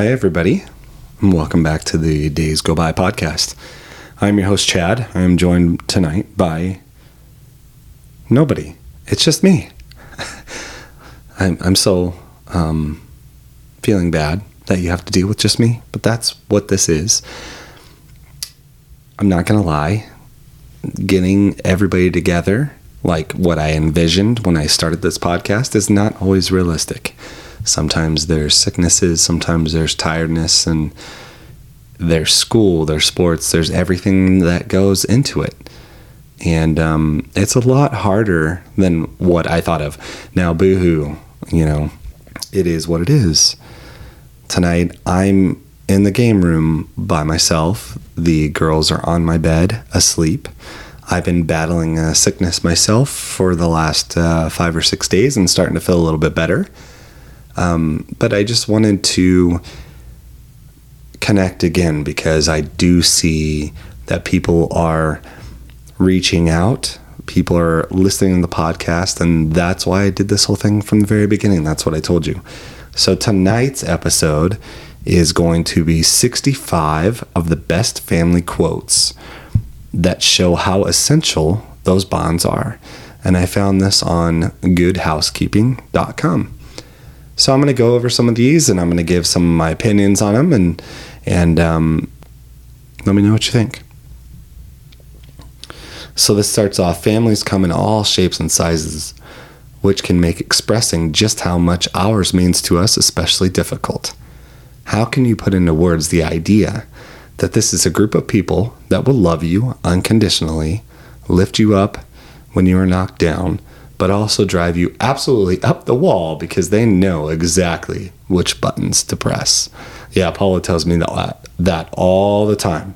Hi, everybody, and welcome back to the Days Go By podcast. I'm your host, Chad. I am joined tonight by nobody. It's just me. I'm, I'm so um, feeling bad that you have to deal with just me, but that's what this is. I'm not going to lie, getting everybody together like what I envisioned when I started this podcast is not always realistic. Sometimes there's sicknesses, sometimes there's tiredness, and there's school, there's sports, there's everything that goes into it. And um, it's a lot harder than what I thought of. Now, boohoo, you know, it is what it is. Tonight, I'm in the game room by myself. The girls are on my bed, asleep. I've been battling a sickness myself for the last uh, five or six days and starting to feel a little bit better. Um, but I just wanted to connect again because I do see that people are reaching out. People are listening to the podcast, and that's why I did this whole thing from the very beginning. That's what I told you. So, tonight's episode is going to be 65 of the best family quotes that show how essential those bonds are. And I found this on goodhousekeeping.com. So I'm going to go over some of these and I'm going to give some of my opinions on them and and um, let me know what you think. So this starts off families come in all shapes and sizes, which can make expressing just how much ours means to us especially difficult. How can you put into words the idea that this is a group of people that will love you unconditionally, lift you up when you are knocked down, but also drive you absolutely up the wall because they know exactly which buttons to press. Yeah, Paula tells me that that all the time.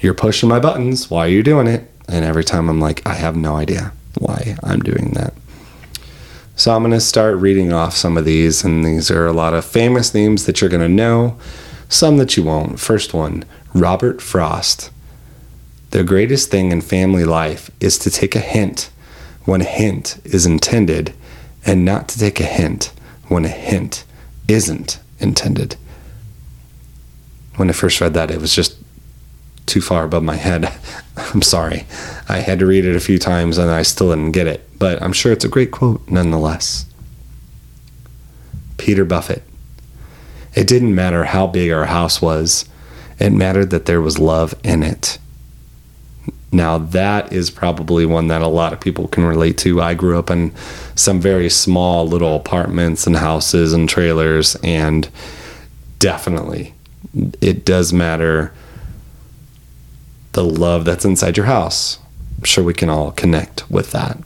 You're pushing my buttons. Why are you doing it? And every time I'm like, I have no idea why I'm doing that. So I'm going to start reading off some of these, and these are a lot of famous names that you're going to know, some that you won't. First one Robert Frost. The greatest thing in family life is to take a hint when a hint is intended and not to take a hint when a hint isn't intended. When I first read that, it was just too far above my head. I'm sorry. I had to read it a few times and I still didn't get it, but I'm sure it's a great quote nonetheless. Peter Buffett. It didn't matter how big our house was, it mattered that there was love in it. Now, that is probably one that a lot of people can relate to. I grew up in some very small little apartments and houses and trailers, and definitely it does matter the love that's inside your house. I'm sure we can all connect with that.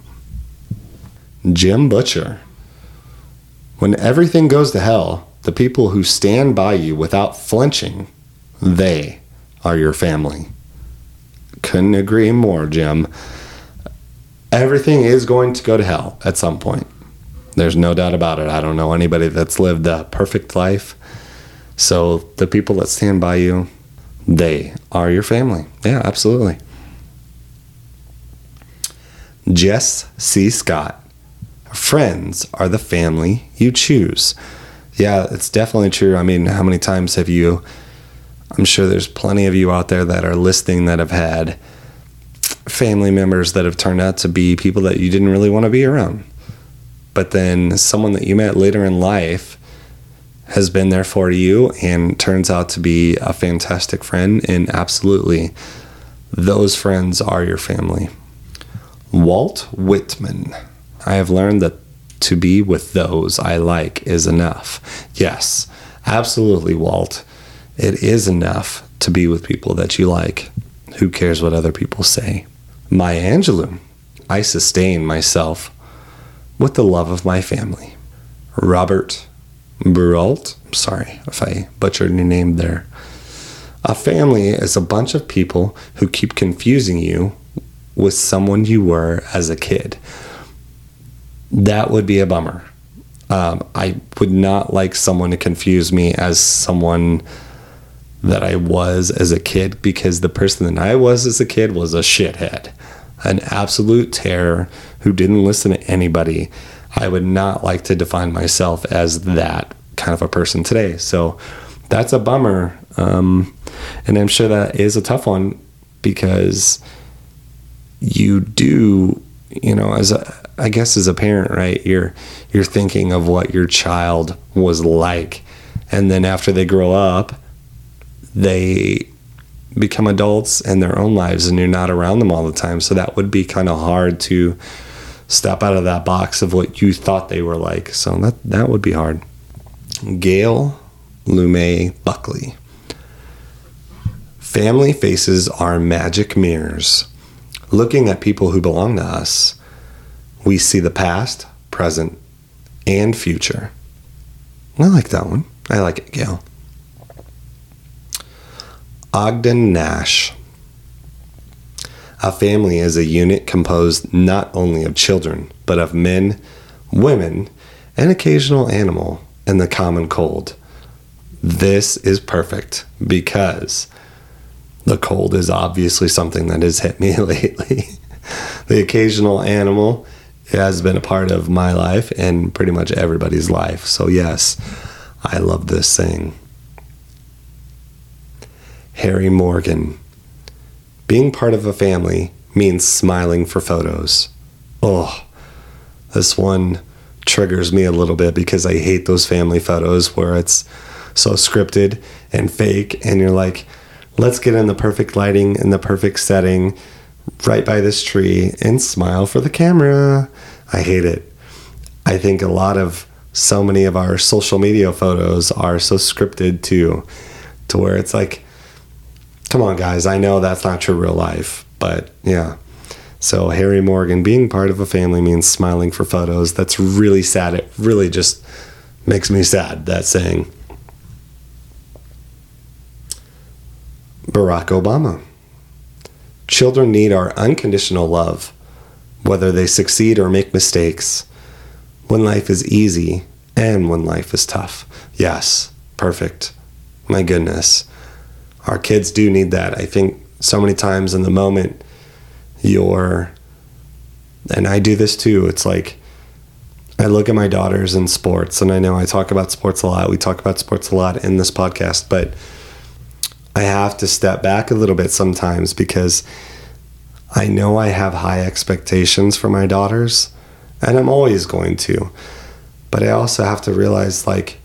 Jim Butcher. When everything goes to hell, the people who stand by you without flinching, they are your family couldn't agree more, Jim. Everything is going to go to hell at some point. There's no doubt about it. I don't know anybody that's lived a perfect life. So the people that stand by you, they are your family. Yeah, absolutely. Jess C. Scott. Friends are the family you choose. Yeah, it's definitely true. I mean, how many times have you I'm sure there's plenty of you out there that are listening that have had family members that have turned out to be people that you didn't really want to be around. But then someone that you met later in life has been there for you and turns out to be a fantastic friend. And absolutely, those friends are your family. Walt Whitman. I have learned that to be with those I like is enough. Yes, absolutely, Walt. It is enough to be with people that you like. Who cares what other people say? Maya Angelou. I sustain myself with the love of my family. Robert Burault. Sorry if I butchered your name there. A family is a bunch of people who keep confusing you with someone you were as a kid. That would be a bummer. Um, I would not like someone to confuse me as someone that I was as a kid because the person that I was as a kid was a shithead, an absolute terror who didn't listen to anybody. I would not like to define myself as that kind of a person today. So that's a bummer. Um, and I'm sure that is a tough one because you do, you know, as a, I guess as a parent, right? You're you're thinking of what your child was like, and then after they grow up, they become adults in their own lives, and you're not around them all the time. So that would be kind of hard to step out of that box of what you thought they were like. So that that would be hard. Gail Lumet Buckley. Family faces are magic mirrors. Looking at people who belong to us, we see the past, present, and future. I like that one. I like it, Gail. Ogden Nash. A family is a unit composed not only of children, but of men, women, an occasional animal, and the common cold. This is perfect because the cold is obviously something that has hit me lately. the occasional animal has been a part of my life and pretty much everybody's life. So, yes, I love this thing. Harry Morgan. Being part of a family means smiling for photos. Oh, this one triggers me a little bit because I hate those family photos where it's so scripted and fake, and you're like, let's get in the perfect lighting and the perfect setting right by this tree and smile for the camera. I hate it. I think a lot of so many of our social media photos are so scripted too, to where it's like, come on, guys, I know that's not your real life, but yeah. So, Harry Morgan, being part of a family means smiling for photos. That's really sad. It really just makes me sad, that saying. Barack Obama. Children need our unconditional love, whether they succeed or make mistakes, when life is easy and when life is tough. Yes, perfect. My goodness our kids do need that. I think so many times in the moment, you're, and I do this too. It's like, I look at my daughters in sports, and I know I talk about sports a lot. We talk about sports a lot in this podcast, but I have to step back a little bit sometimes because I know I have high expectations for my daughters, and I'm always going to. But I also have to realize, like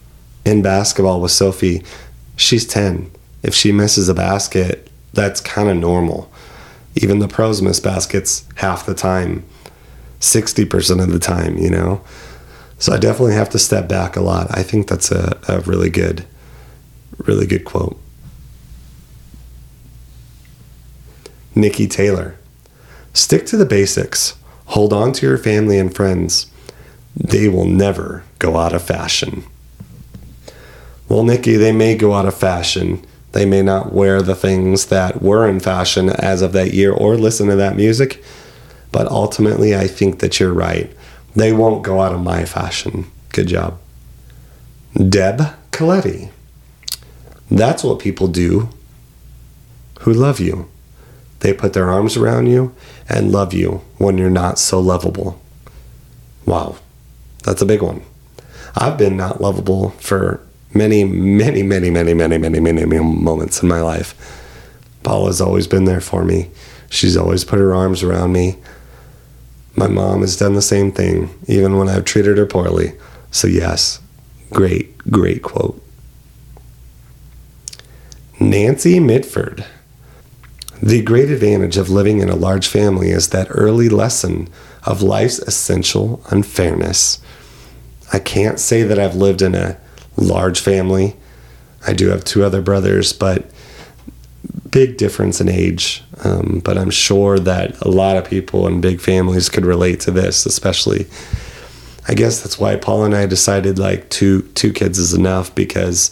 in basketball with Sophie, she's 10 if she misses a basket, that's kind of normal. Even the pros miss baskets half the time, 60% of the time, you know? So I definitely have to step back a lot. I think that's a, a really good, really good quote. Niki Taylor. Stick to the basics. Hold on to your family and friends. They will never go out of fashion. Well, Niki, they may go out of fashion they may not wear the things that were in fashion as of that year or listen to that music. But ultimately, I think that you're right. They won't go out of my fashion. Good job. Deb Caletti. That's what people do who love you. They put their arms around you and love you when you're not so lovable. Wow, that's a big one. I've been not lovable for many, many, many, many, many, many, many, many moments in my life. Paula's always been there for me. She's always put her arms around me. My mom has done the same thing, even when I've treated her poorly. So, yes, great, great quote. Nancy Mitford. The great advantage of living in a large family is that early lesson of life's essential unfairness. I can't say that I've lived in a large family. I do have two other brothers, but big difference in age. Um, but I'm sure that a lot of people in big families could relate to this, especially. I guess that's why Paul and I decided like two two kids is enough because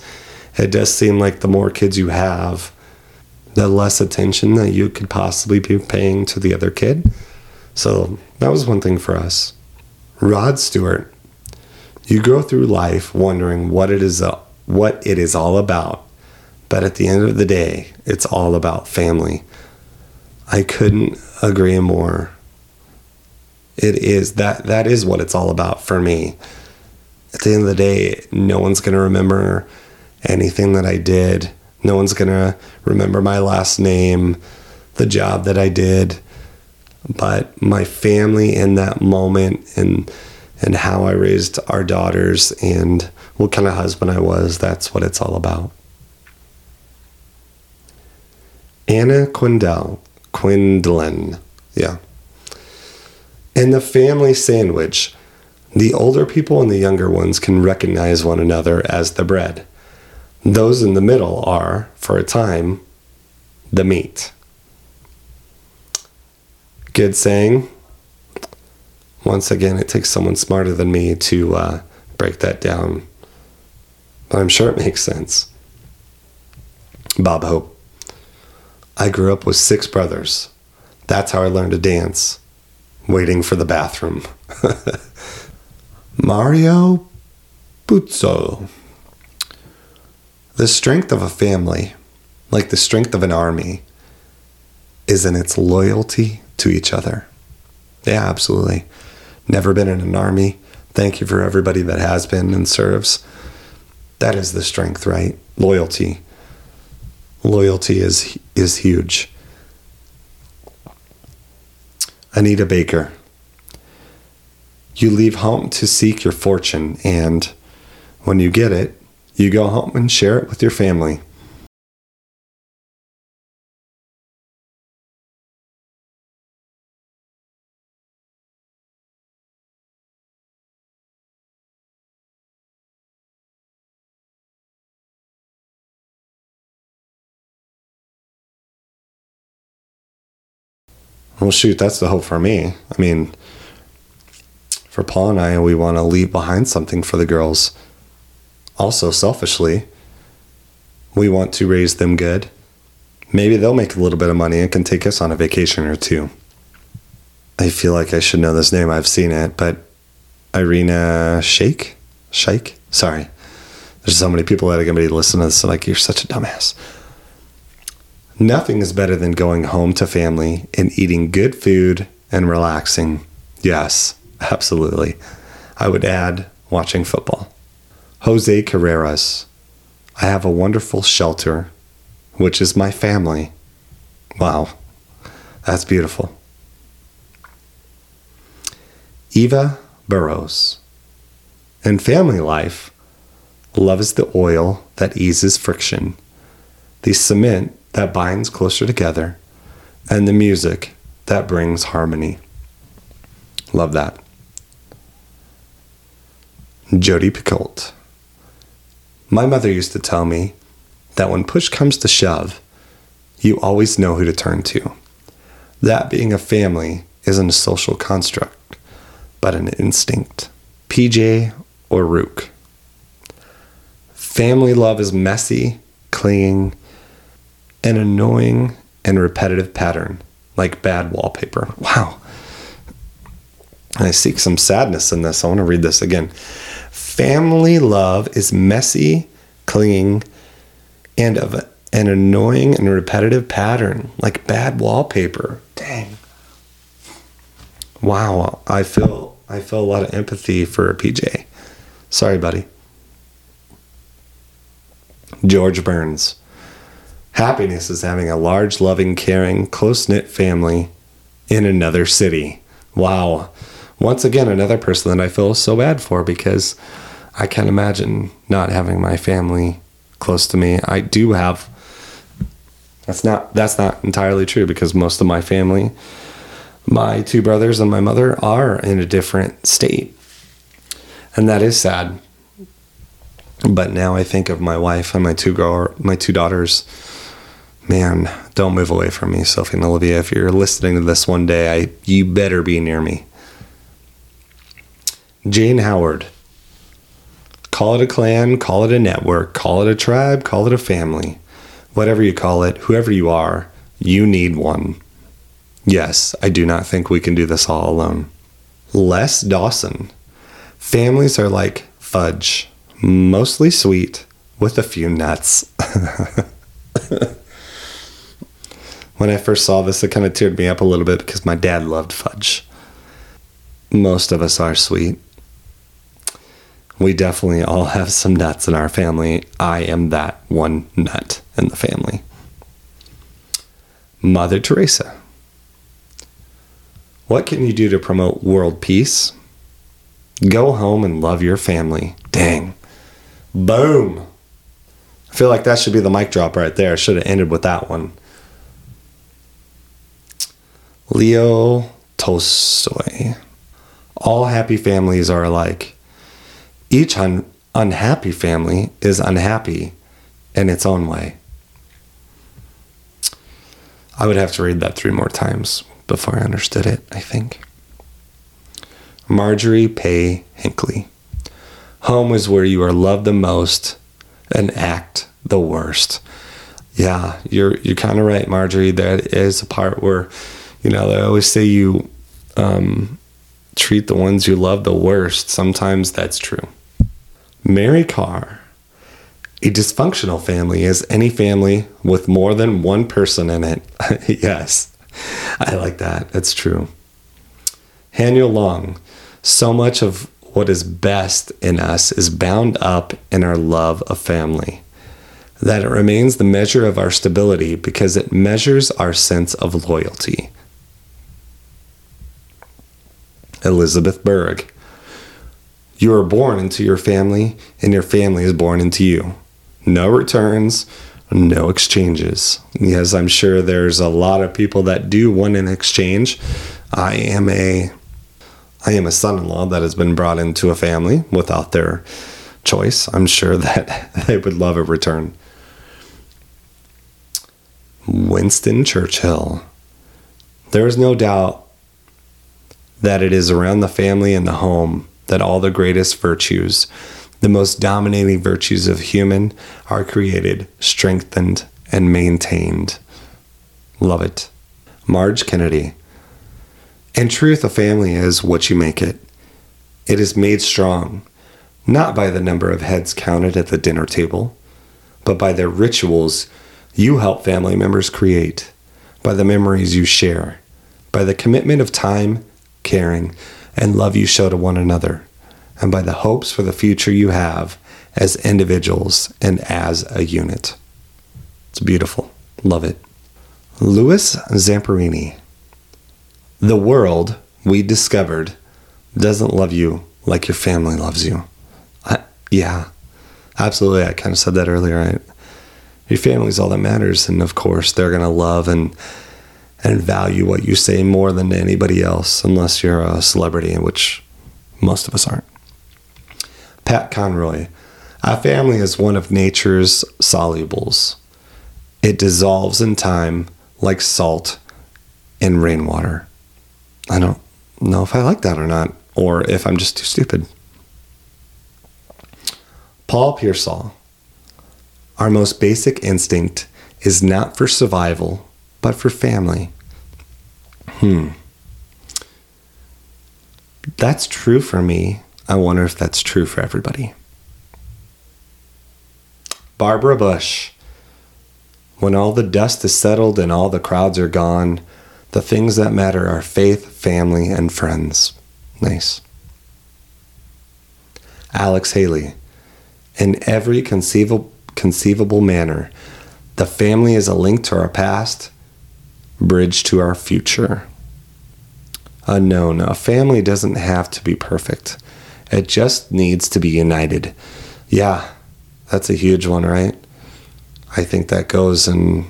it does seem like the more kids you have, the less attention that you could possibly be paying to the other kid. So that was one thing for us. Rod Stewart, you go through life wondering what it is uh, what it is all about. But at the end of the day, it's all about family. I couldn't agree more. It is that that is what it's all about for me. At the end of the day, no one's going to remember anything that I did. No one's going to remember my last name, the job that I did. But my family in that moment and and how I raised our daughters and what kind of husband I was, that's what it's all about. Anna Quindell, Quindlen, yeah. And the family sandwich. The older people and the younger ones can recognize one another as the bread. Those in the middle are, for a time, the meat. Good saying. Once again, it takes someone smarter than me to uh, break that down. But I'm sure it makes sense. Bob Hope. I grew up with six brothers. That's how I learned to dance, waiting for the bathroom. Mario Puzo. The strength of a family, like the strength of an army, is in its loyalty to each other. Yeah, absolutely. Never been in an army. Thank you for everybody that has been and serves. That is the strength, right? Loyalty. Loyalty is is huge. Anita Baker. You leave home to seek your fortune, and when you get it, you go home and share it with your family. Well, shoot, that's the hope for me. I mean, for Paul and I, we want to leave behind something for the girls. Also, selfishly, we want to raise them good. Maybe they'll make a little bit of money and can take us on a vacation or two. I feel like I should know this name. I've seen it, but Irina Shayk? Shake? Sorry. There's so many people that are going to be listening to this, like, you're such a dumbass. Nothing is better than going home to family and eating good food and relaxing. Yes, absolutely. I would add watching football. Jose Carreras. I have a wonderful shelter, which is my family. Wow, that's beautiful. Eva Burrows. In family life, love is the oil that eases friction. The cement that binds closer together, and the music that brings harmony. Love that. Jodi Picoult. My mother used to tell me that when push comes to shove, you always know who to turn to. That being a family isn't a social construct, but an instinct. PJ O'Rourke. Family love is messy, clinging, an annoying and repetitive pattern, like bad wallpaper. Wow. I seek some sadness in this. I want to read this again. Family love is messy, clinging, and of an annoying and repetitive pattern, like bad wallpaper. Dang. Wow, I feel I feel a lot of empathy for PJ. Sorry, buddy. George Burns. Happiness is having a large, loving, caring, close knit family in another city. Wow. Once again, another person that I feel so bad for because I can't imagine not having my family close to me. I do have. That's not that's not entirely true because most of my family, my two brothers and my mother are in a different state. And that is sad. But now I think of my wife and my two girl my two daughters man, don't move away from me, Sophie and Olivia. If you're listening to this one day, I you better be near me. Jane Howard. Call it a clan, call it a network, call it a tribe, call it a family. Whatever you call it, whoever you are, you need one. Yes, I do not think we can do this all alone. Les Dawson. Families are like fudge, mostly sweet, with a few nuts. when I first saw this, it kind of teared me up a little bit because my dad loved fudge. Most of us are sweet. we definitely all have some nuts in our family. I am that one nut in the family. Mother Teresa. What can you do to promote world peace? Go home and love your family. Dang. Boom. I feel like that should be the mic drop right there. I should have ended with that one. Leo Tolstoy. All happy families are alike. Each un- unhappy family is unhappy in its own way. I would have to read that three more times before I understood it, I think. Marjorie Pay Hinckley. Home is where you are loved the most and act the worst. Yeah, you're you're kind of right, Marjorie. That is a part where, you know, they always say you um, treat the ones you love the worst. Sometimes that's true. Mary Karr. A dysfunctional family is any family with more than one person in it. yes, I like that. That's true. Haniel Long. So much of what is best in us is bound up in our love of family. That it remains the measure of our stability because it measures our sense of loyalty. Elizabeth Berg. You are born into your family, and your family is born into you. No returns, no exchanges. Yes, I'm sure there's a lot of people that do want an exchange. I am a I am a son-in-law that has been brought into a family without their choice. I'm sure that they would love a return. Winston Churchill. There is no doubt that it is around the family and the home that all the greatest virtues, the most dominating virtues of human, are created, strengthened, and maintained. Love it. Marge Kennedy. In truth, a family is what you make it. It is made strong, not by the number of heads counted at the dinner table, but by the rituals you help family members create, by the memories you share, by the commitment of time, caring, and love you show to one another, and by the hopes for the future you have as individuals and as a unit. It's beautiful. Love it. Louis Zamperini. The world we discovered doesn't love you like your family loves you. I, yeah, absolutely. I kind of said that earlier. Right? Your family's all that matters, and of course, they're gonna love and and value what you say more than anybody else, unless you're a celebrity, which most of us aren't. Pat Conroy. A family is one of nature's solubles. It dissolves in time like salt in rainwater. I don't know if I like that or not, or if I'm just too stupid. Paul Pearsall. Our most basic instinct is not for survival, but for family. Hmm. That's true for me. I wonder if that's true for everybody. Barbara Bush. When all the dust is settled and all the crowds are gone, the things that matter are faith, family, and friends. Nice. Alex Haley. In every conceivable, conceivable manner, the family is a link to our past, bridge to our future. Uh, Unknown. A family doesn't have to be perfect, it just needs to be united. Yeah, that's a huge one, right? I think that goes in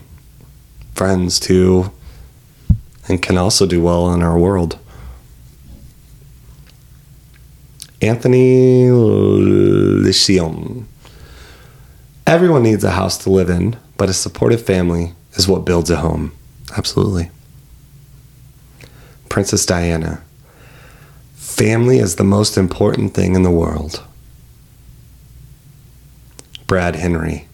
friends too, and can also do well in our world. Anthony Liccione. Everyone needs a house to live in, but a supportive family is what builds a home. Absolutely. Princess Diana. Family is the most important thing in the world. Brad Henry.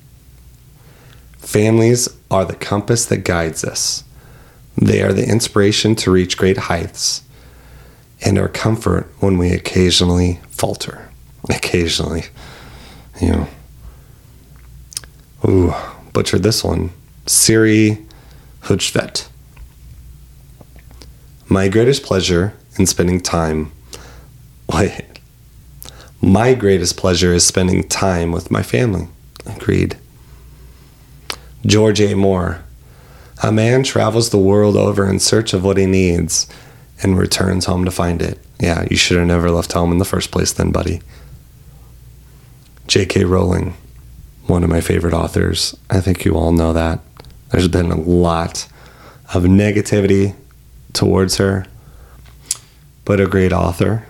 Families are the compass that guides us. They are the inspiration to reach great heights and our comfort when we occasionally falter. Occasionally. You know. Ooh, butchered this one. Siri Hujvet. My greatest pleasure in spending time. Wait. My greatest pleasure is spending time with my family. Agreed. George A. Moore. A man travels the world over in search of what he needs and returns home to find it. Yeah, you should have never left home in the first place, then, buddy. J.K. Rowling, one of my favorite authors. I think you all know that. There's been a lot of negativity towards her, but a great author.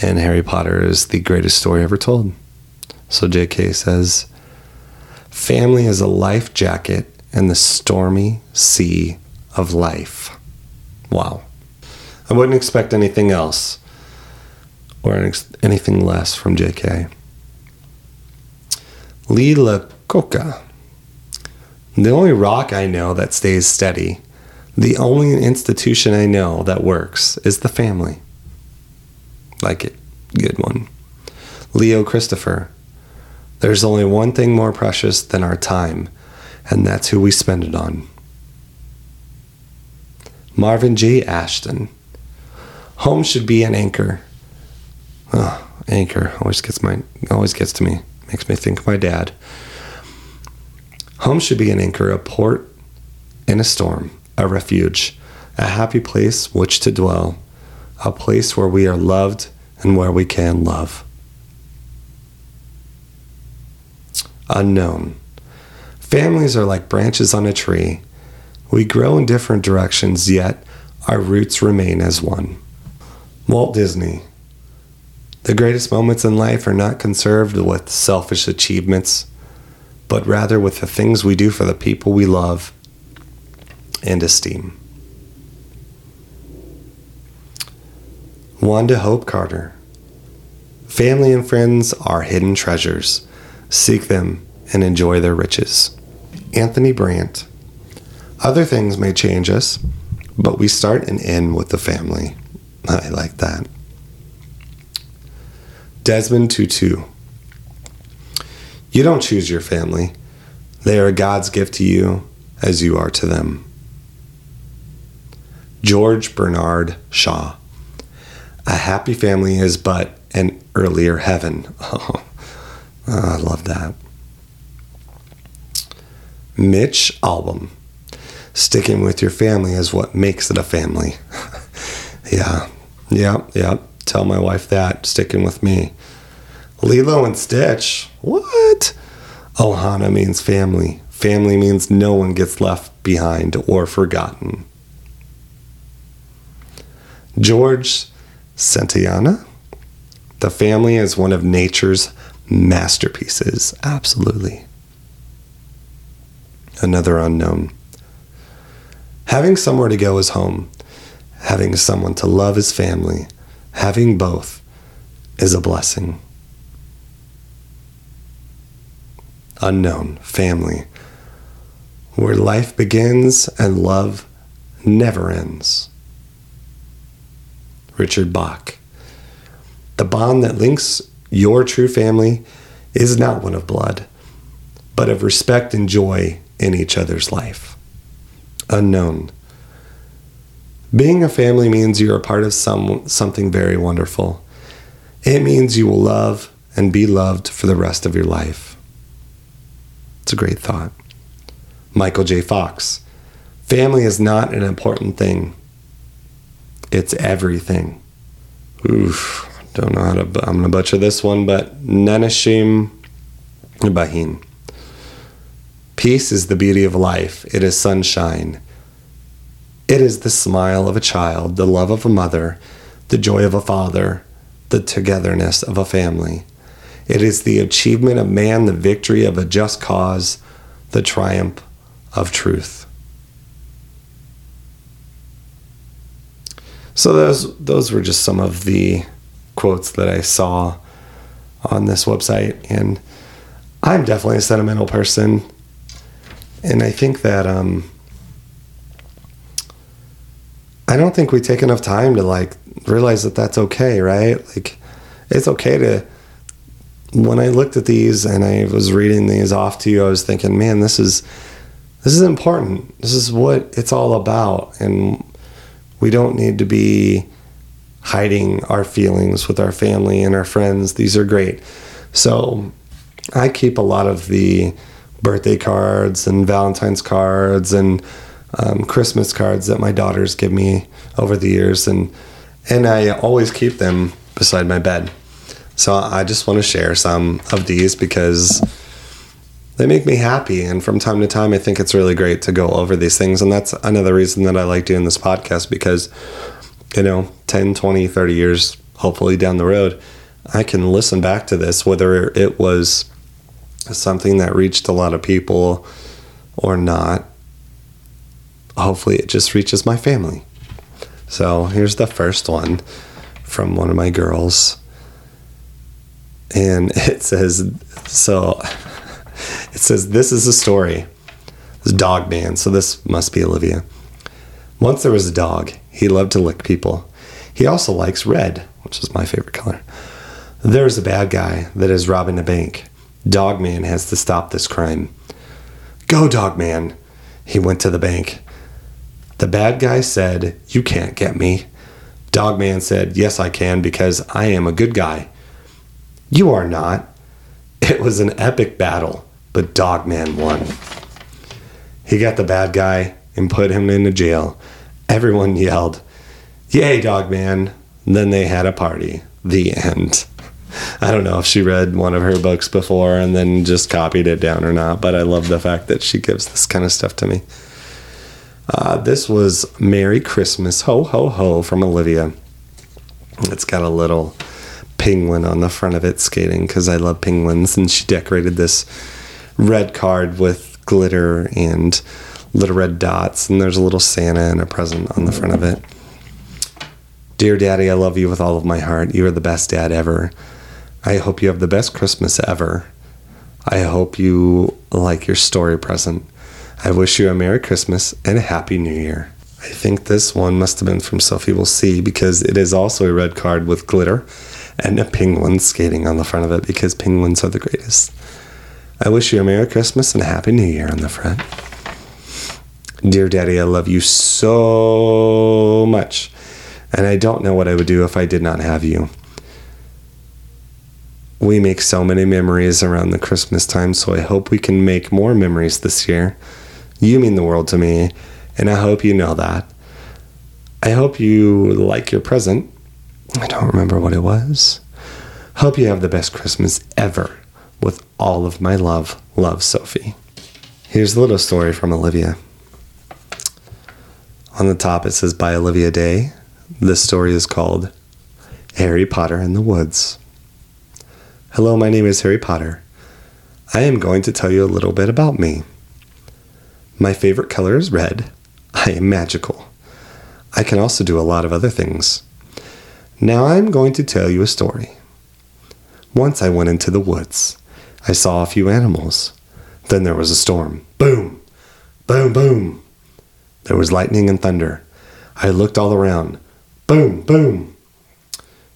And Harry Potter is the greatest story ever told. So J.K. says, Family is a life jacket in the stormy sea of life. Wow. I wouldn't expect anything else or anything less from JK. Lee Iacocca. The only rock I know that stays steady, the only institution I know that works, is the family. Like it. Good one. Leo Christopher. There's only one thing more precious than our time, and that's who we spend it on. Marvin J. Ashton. Home should be an anchor. Oh, anchor always gets my always gets to me. Makes me think of my dad. Home should be an anchor, a port in a storm, a refuge, a happy place which to dwell, a place where we are loved and where we can love. Unknown. Families are like branches on a tree. We grow in different directions, yet our roots remain as one. Walt Disney. The greatest moments in life are not conserved with selfish achievements, but rather with the things we do for the people we love and esteem. Wanda Hope Carter. Family and friends are hidden treasures. Seek them and enjoy their riches. Anthony Brandt. Other things may change us, but we start and end with the family. I like that. Desmond Tutu. You don't choose your family. They are God's gift to you as you are to them. George Bernard Shaw. A happy family is but an earlier heaven. Oh, I love that. Mitch Albom Sticking with your family is what makes it a family. yeah, yeah, yeah. Tell my wife that. Sticking with me. Lilo and Stitch. What? Ohana means family. Family means no one gets left behind or forgotten. George Santayana. The family is one of nature's masterpieces. Absolutely. Another unknown. Having somewhere to go is home. Having someone to love is family. Having both is a blessing. Unknown, family, where life begins and love never ends. Richard Bach. The bond that links your true family is not one of blood, but of respect and joy in each other's life. Unknown. Being a family means you're a part of some, something very wonderful. It means you will love and be loved for the rest of your life. It's a great thought. Michael J. Fox. Family is not an important thing. It's everything. Oof. Don't know how to. I'm going to butcher this one, but Nanashim Bahin. Peace is the beauty of life. It is sunshine. It is the smile of a child, the love of a mother, the joy of a father, the togetherness of a family. It is the achievement of man, the victory of a just cause, the triumph of truth. So those those were just some of the quotes that I saw on this website and I'm definitely a sentimental person and I think that um I don't think we take enough time to like realize that that's okay, right? Like, it's okay to. When I looked at these and I was reading these off to you, I was thinking, man, this is this is important. This is what it's all about, and we don't need to be hiding our feelings with our family and our friends. These are great. So I keep a lot of the birthday cards and Valentine's cards and um, Christmas cards that my daughters give me over the years, and and I always keep them beside my bed. So I just want to share some of these because they make me happy, and from time to time, I think it's really great to go over these things, and that's another reason that I like doing this podcast because you know 10 20 30 years hopefully down the road i can listen back to this whether it was something that reached a lot of people or not. Hopefully it just reaches my family. So here's the first one from one of my girls and it says so it says this is a story this dog man so this must be olivia once there was a dog he loved to lick people. He also likes red, which is my favorite color. There's a bad guy that is robbing a bank. dog man has to stop this crime. Go, dog man He went to the bank. The bad guy said, You can't get me. Dogman said, Yes, I can because I am a good guy. You are not. It was an epic battle, but Dogman won. He got the bad guy and put him into jail. Everyone yelled, Yay, dog man. then they had a party. The end. I don't know if she read one of her books before and then just copied it down or not, but I love the fact that she gives this kind of stuff to me. Uh, this was Merry Christmas, Ho Ho Ho from Olivia. It's got a little penguin on the front of it skating because I love penguins, and she decorated this red card with glitter and little red dots, and there's a little Santa and a present on the front of it. Dear Daddy, I love you with all of my heart. You are the best dad ever. I hope you have the best Christmas ever. I hope you like your story present. I wish you a Merry Christmas and a Happy New Year. I think this one must have been from Sophie Will See because it is also a red card with glitter and a penguin skating on the front of it because penguins are the greatest. I wish you a Merry Christmas and a Happy New Year on the front. Dear Daddy, I love you so much, and I don't know what I would do if I did not have you. We make so many memories around the Christmas time, so I hope we can make more memories this year. You mean the world to me, and I hope you know that. I hope you like your present. I don't remember what it was. Hope you have the best Christmas ever. With all of my love, love Sophie. Here's a little story from Olivia. On the top, it says by Olivia Day. This story is called Harry Potter in the Woods. Hello, my name is Harry Potter. I am going to tell you a little bit about me. My favorite color is red. I am magical. I can also do a lot of other things. Now I'm going to tell you a story. Once I went into the woods. I saw a few animals. Then there was a storm. Boom! Boom, boom! There was lightning and thunder. I looked all around. Boom, boom.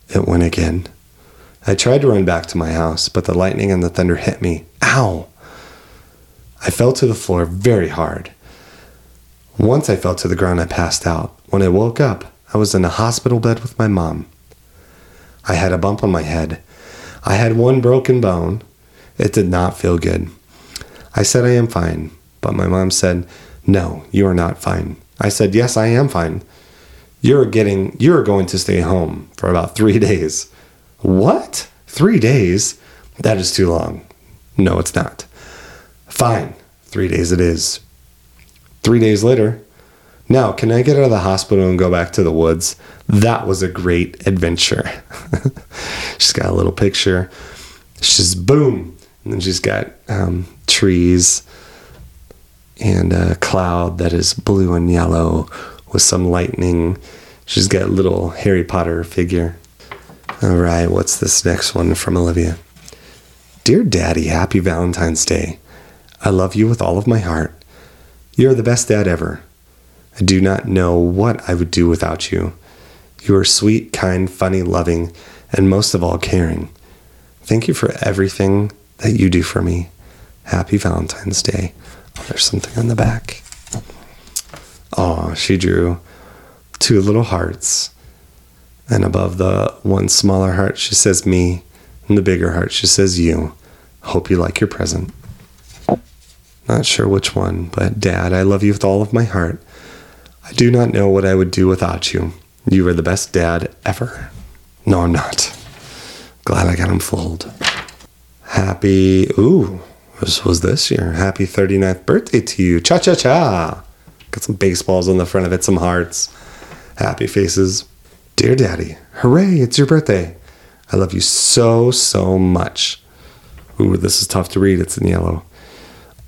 It went again. I tried to run back to my house, but the lightning and the thunder hit me. Ow! I fell to the floor very hard. Once I fell to the ground, I passed out. When I woke up, I was in a hospital bed with my mom. I had a bump on my head. I had one broken bone. It did not feel good. I said I am fine, but my mom said, no, you are not fine. I said, Yes, I am fine. You're getting, you're going to stay home for about three days. What? Three days? That is too long. No, it's not. Fine. Three days it is. Three days later, now can I get out of the hospital and go back to the woods? That was a great adventure. she's got a little picture. She's boom. And then she's got um, trees and a cloud that is blue and yellow with some lightning. She's got a little Harry Potter figure. All right, what's this next one from Olivia? Dear Daddy, happy Valentine's Day. I love you with all of my heart. You're the best dad ever. I do not know what I would do without you. You are sweet, kind, funny, loving, and most of all, caring. Thank you for everything that you do for me. Happy Valentine's Day. Oh, there's something on the back. Oh, she drew two little hearts. And above the one smaller heart, she says me. And the bigger heart, she says you. Hope you like your present. Not sure which one, but Dad, I love you with all of my heart. I do not know what I would do without you. You are the best dad ever. No, I'm not. Glad I got him fooled. Happy, ooh, this was this year. Happy 39th birthday to you. Cha cha cha. Got some baseballs on the front of it, some hearts, happy faces. Dear Daddy, hooray, it's your birthday. I love you so, so much. Ooh, this is tough to read. It's in yellow.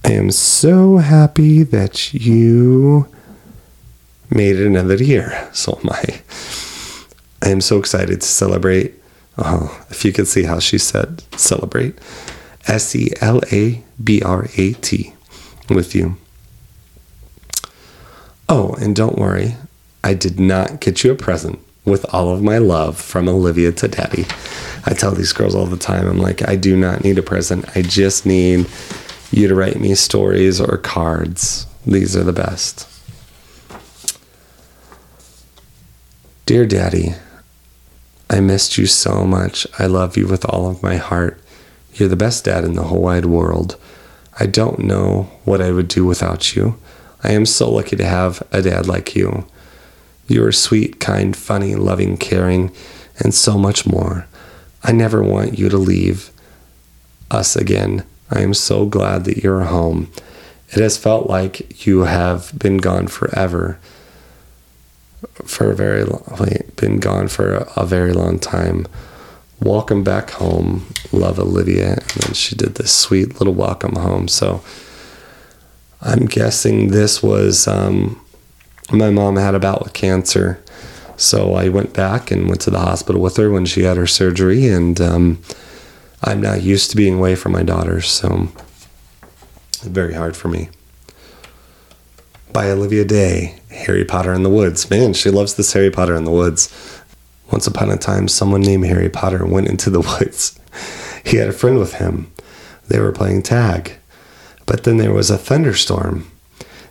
I am so happy that you made it another year. So am I. I am so excited to celebrate. Oh, if you could see how she said celebrate. S E L A B R A T with you. Oh, and don't worry, I did not get you a present with all of my love from Olivia to Daddy. I tell these girls all the time, I'm like, I do not need a present. I just need you to write me stories or cards. These are the best. Dear Daddy, I missed you so much. I love you with all of my heart. You're the best dad in the whole wide world. I don't know what I would do without you. I am so lucky to have a dad like you. You are sweet, kind, funny, loving, caring, and so much more. I never want you to leave us again. I am so glad that you're home. It has felt like you have been gone forever. For a very long, been gone for a, very long time. Welcome back home. Love Olivia. And then she did this sweet little welcome home. So I'm guessing this was um, my mom had a bout with cancer. So I went back and went to the hospital with her when she had her surgery. And um, I'm not used to being away from my daughters. So very hard for me. By Olivia Day, Harry Potter in the Woods. Man, she loves this Harry Potter in the Woods. Once upon a time, someone named Harry Potter went into the woods. He had a friend with him. They were playing tag. But then there was a thunderstorm.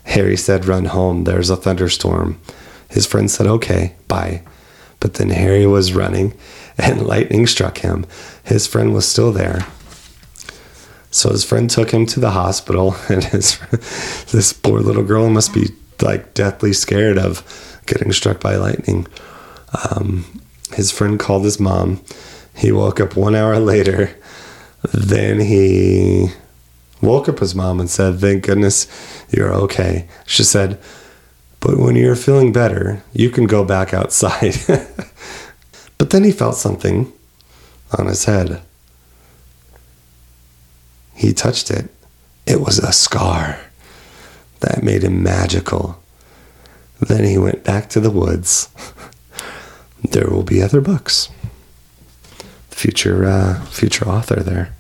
Harry said, Run home, there's a thunderstorm. His friend said, Okay, bye. But then Harry was running and lightning struck him. His friend was still there. So his friend took him to the hospital, and his this poor little girl must be like deathly scared of getting struck by lightning. Um, his friend called his mom. He woke up one hour later. Then he woke up his mom and said, Thank goodness you're okay. She said, But when you're feeling better, you can go back outside. but then he felt something on his head. He touched it. It was a scar that made him magical. Then he went back to the woods. there will be other books. Future, uh, future author there.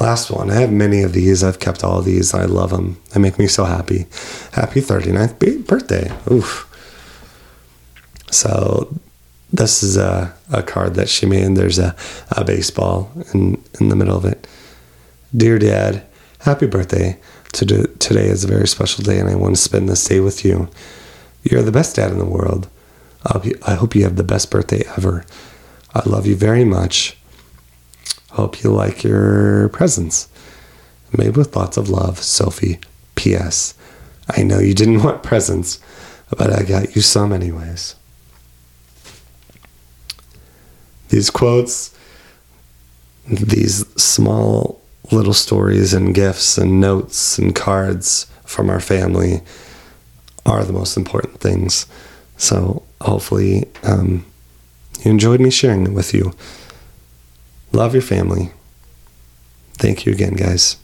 Last one. I have many of these. I've kept all these. I love them. They make me so happy. Happy 39th birthday. Oof. So this is a, a card that she made. There's a, a baseball in, in the middle of it. Dear Dad, happy birthday. Today is a very special day, and I want to spend this day with you. You're the best dad in the world. I hope you have the best birthday ever. I love you very much. Hope you like your presents. Made with lots of love, Sophie. P.S. I know you didn't want presents, but I got you some anyways. These quotes, these small little stories and gifts and notes and cards from our family are the most important things. So hopefully um, you enjoyed me sharing it with you. Love your family. Thank you again, guys.